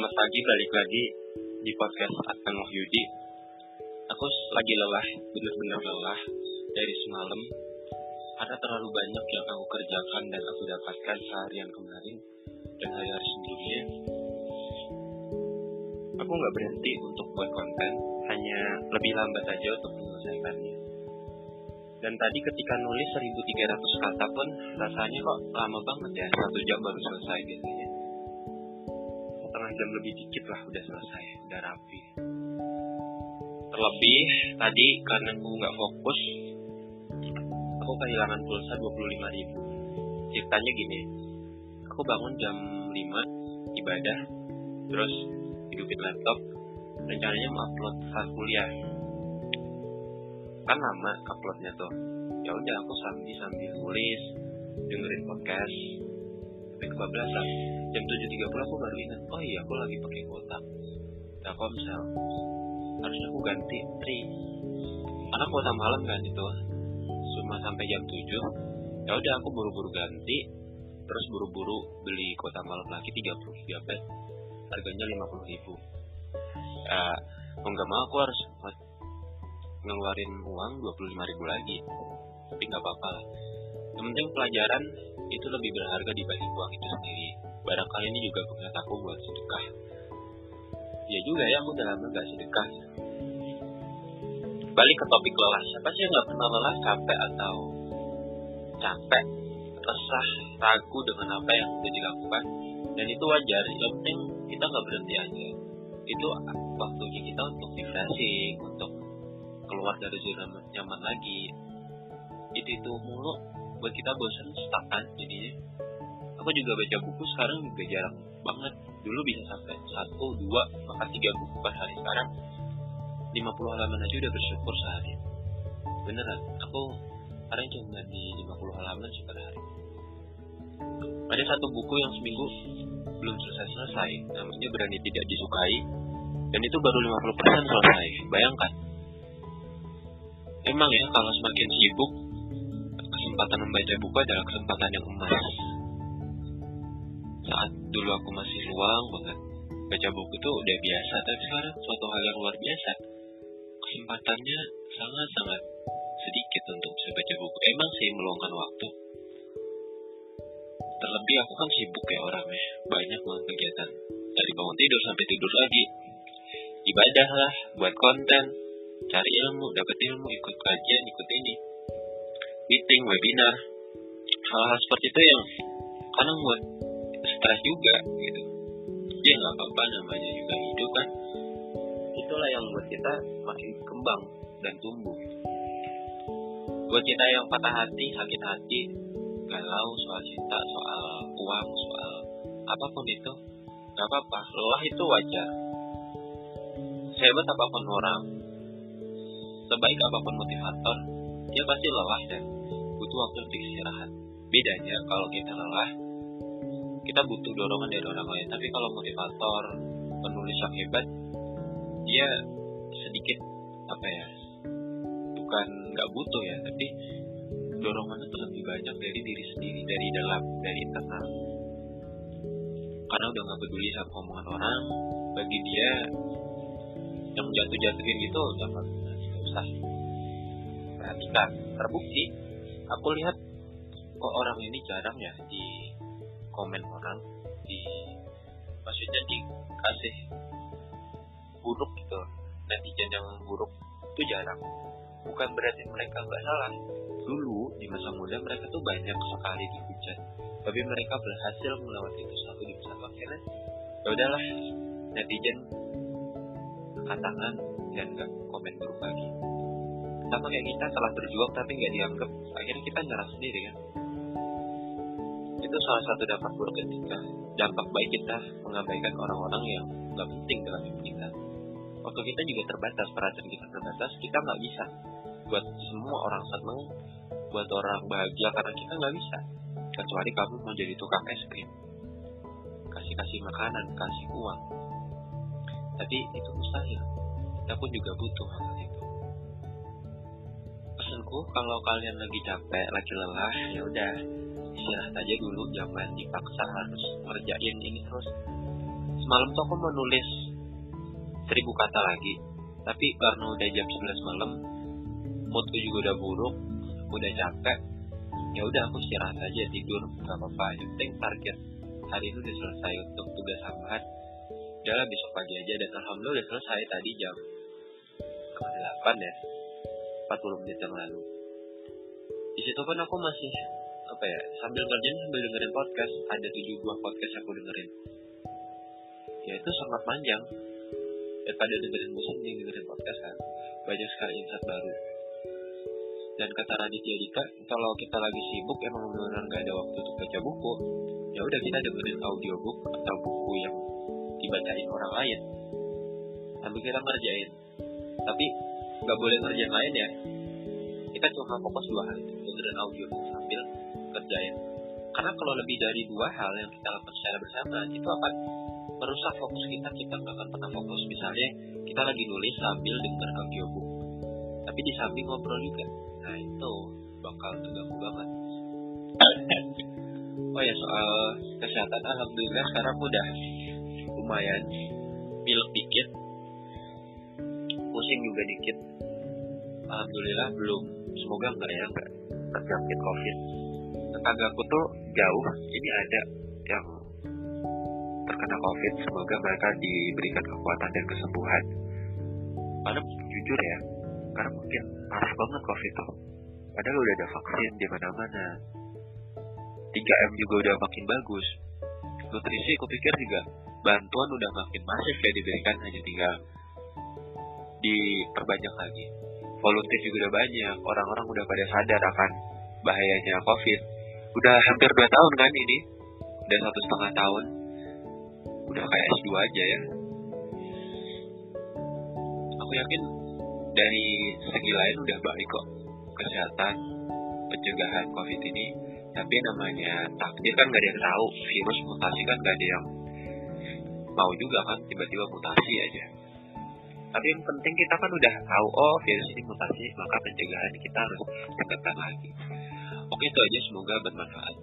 Selamat pagi, balik lagi di podcast Adnan Wahyudi. Aku lagi lelah, bener-bener lelah dari semalam karena terlalu banyak yang aku kerjakan dan aku dapatkan seharian kemarin dan hari-hari sebelumnya. Aku nggak berhenti untuk buat konten, hanya lebih lambat aja untuk menyelesaikannya. Dan tadi ketika nulis 1300 kata pun rasanya kok lama banget ya, satu jam baru selesai biasanya jam lebih dikit lah udah selesai udah rapi. Terlebih tadi karena aku nggak fokus aku kehilangan pulsa 25 ribu. Ceritanya gini aku bangun jam 5 ibadah terus hidupin laptop rencananya mau upload saat kuliah. Kan lama uploadnya tuh. Ya udah aku sambil sambil nulis dengerin podcast tapi kebablasan. Jam 7.30 aku baru ingat oh iya aku lagi pakai kuota Telkomsel harusnya aku ganti tri. Karena kuota malam kan itu cuma sampai jam 7 ya udah aku buru-buru ganti terus buru-buru beli kuota malam lagi 30 GB harganya 50 ribu. Ya mau nggak mau aku harus ngeluarin uang 25 ribu lagi tapi nggak apa-apa yang penting pelajaran itu lebih berharga dibanding uang itu sendiri. Barangkali ini juga pengingat aku buat sedekah. Ya juga ya aku udah lama gak sedekah. Balik ke topik lelah. Siapa sih yang gak pernah lelah capek atau capek resah ragu dengan apa yang sudah dilakukan? Dan itu wajar yang penting kita nggak berhenti aja. Itu waktunya kita untuk refreshing untuk keluar dari zona nyaman lagi. Itu itu mulu buat kita bosan stuck kan jadinya. Aku juga baca buku sekarang juga jarang banget. Dulu bisa sampai satu dua bahkan tiga buku per hari. Sekarang 50 halaman aja udah bersyukur sehari. Beneran aku sekarang cuma di 50 halaman sih per hari. Ada satu buku yang seminggu belum selesai-selesai namanya berani tidak disukai. Dan itu baru 50% selesai. Bayangkan. Emang ya kalau semakin sibuk kesempatan membaca buku adalah kesempatan yang emas. Saat dulu aku masih luang banget baca buku itu udah biasa tapi sekarang suatu hal yang luar biasa. Kesempatannya sangat-sangat sedikit untuk bisa baca buku. Emang sih meluangkan waktu. Terlebih aku kan sibuk ya orangnya banyak banget kegiatan. Dari bangun tidur sampai tidur lagi. Ibadah lah buat konten cari ilmu dapat ilmu ikut kajian ikut ini meeting webinar hal-hal seperti itu yang kadang buat stres juga gitu. Ya nggak apa-apa namanya juga hidup kan. Itulah yang buat kita makin kembang dan tumbuh. Buat kita yang patah hati sakit hati galau soal cinta soal uang soal apa pun itu nggak apa-apa. Lelah itu wajar. Sehebat apa pun orang sebaik apa pun motivator dia pasti lelah dan butuh waktu untuk istirahat. Bedanya kalau kita lelah kita butuh dorongan dari orang lain. Tapi kalau motivator penulis yang hebat dia sedikit apa ya bukan nggak butuh ya tapi dorongannya tuh lebih banyak dari diri sendiri dari dalam dari internal. Karena udah nggak peduli sama omongan orang bagi dia yang jatuh-jatuhin gitu nggak usah. Perhatikan terbukti aku lihat kok orang ini jarang ya di komen orang di maksudnya dikasih buruk gitu netizen yang buruk itu jarang. Bukan berarti mereka nggak salah. Dulu di masa muda mereka tuh banyak sekali dihujat. Tapi mereka berhasil melewati itu satu di satu akhirnya. Ya udahlah netizen katakan dan nggak komen buruk lagi sama kayak kita telah berjuang tapi nggak dianggap. Akhirnya kita nyerah sendiri kan? Itu salah satu dampak buruk ketika dampak baik kita mengabaikan orang-orang yang nggak penting dalam hidup kita. Waktu kita juga terbatas perhatian kita terbatas kita nggak bisa buat semua orang seneng buat orang bahagia karena kita nggak bisa. Kecuali kamu mau jadi tukang es krim. Kasih kasih makanan kasih uang. Tapi itu mustahil. Kita pun juga butuh hal itu pesanku kalau kalian lagi capek lagi lelah ya udah istirahat aja dulu jangan dipaksa harus ngerjain ini terus. Semalam tuh aku mau nulis seribu kata lagi tapi karena udah jam 11 malam moodku juga udah buruk udah capek ya udah aku istirahat aja tidur gak apa-apa. Yang penting target hari ini udah selesai untuk tugas tambahan udahlah besok pagi aja dan alhamdulillah udah selesai tadi jam setengah delapan ya 40 menit yang lalu. Di situ pun aku masih apa ya sambil kerjain sambil dengerin podcast ada tujuh buah podcast aku dengerin. Ya itu sangat panjang. Daripada dengerin musik nih dengerin podcast kan? Banyak sekali insight baru. Dan kata Raditya Dika kalau kita lagi sibuk emang benar-benar nggak ada waktu untuk baca buku ya udah kita dengerin audiobook atau buku yang dibacain orang lain. Sambil kita ngerjain. Tapi nggak boleh ngerjain lain ya. Kita cuma fokus dua hal itu dengerin audiobook sambil kerjain karena kalau lebih dari dua hal yang kita lakukan secara bersama itu akan merusak fokus kita kita nggak akan pernah fokus. Misalnya kita lagi nulis sambil denger audiobook tapi di samping ngobrol juga. Nah itu bakal terganggu banget. Oh ya soal kesehatan alhamdulillah sekarang udah lumayan pilek dikit pusing juga dikit. Alhamdulillah belum. Semoga enggak ya. Enggak. Terjangkit covid. Tetanggaku tuh jauh. Ini ada yang terkena covid. Semoga mereka diberikan kekuatan dan kesembuhan. Karena jujur ya karena mungkin parah banget covid tuh. Padahal udah ada vaksin di mana-mana. 3M juga udah makin bagus. Nutrisi aku pikir juga bantuan udah makin masif ya diberikan. Hanya tinggal diperbanyak lagi. Volunteer juga udah banyak. Orang-orang udah pada sadar akan bahayanya covid. Udah hampir 2 tahun kan ini. Udah satu setengah tahun. Udah kayak S2 aja ya. Aku yakin dari segi lain udah baik kok. Kesehatan pencegahan covid ini. Tapi namanya takdir kan gak ada yang tahu. Virus mutasi kan gak ada yang mau juga kan. Tiba-tiba mutasi aja tapi yang penting kita kan udah tahu oh virus ini mutasi maka pencegahan kita harus tingkatkan lagi. Oke itu aja semoga bermanfaat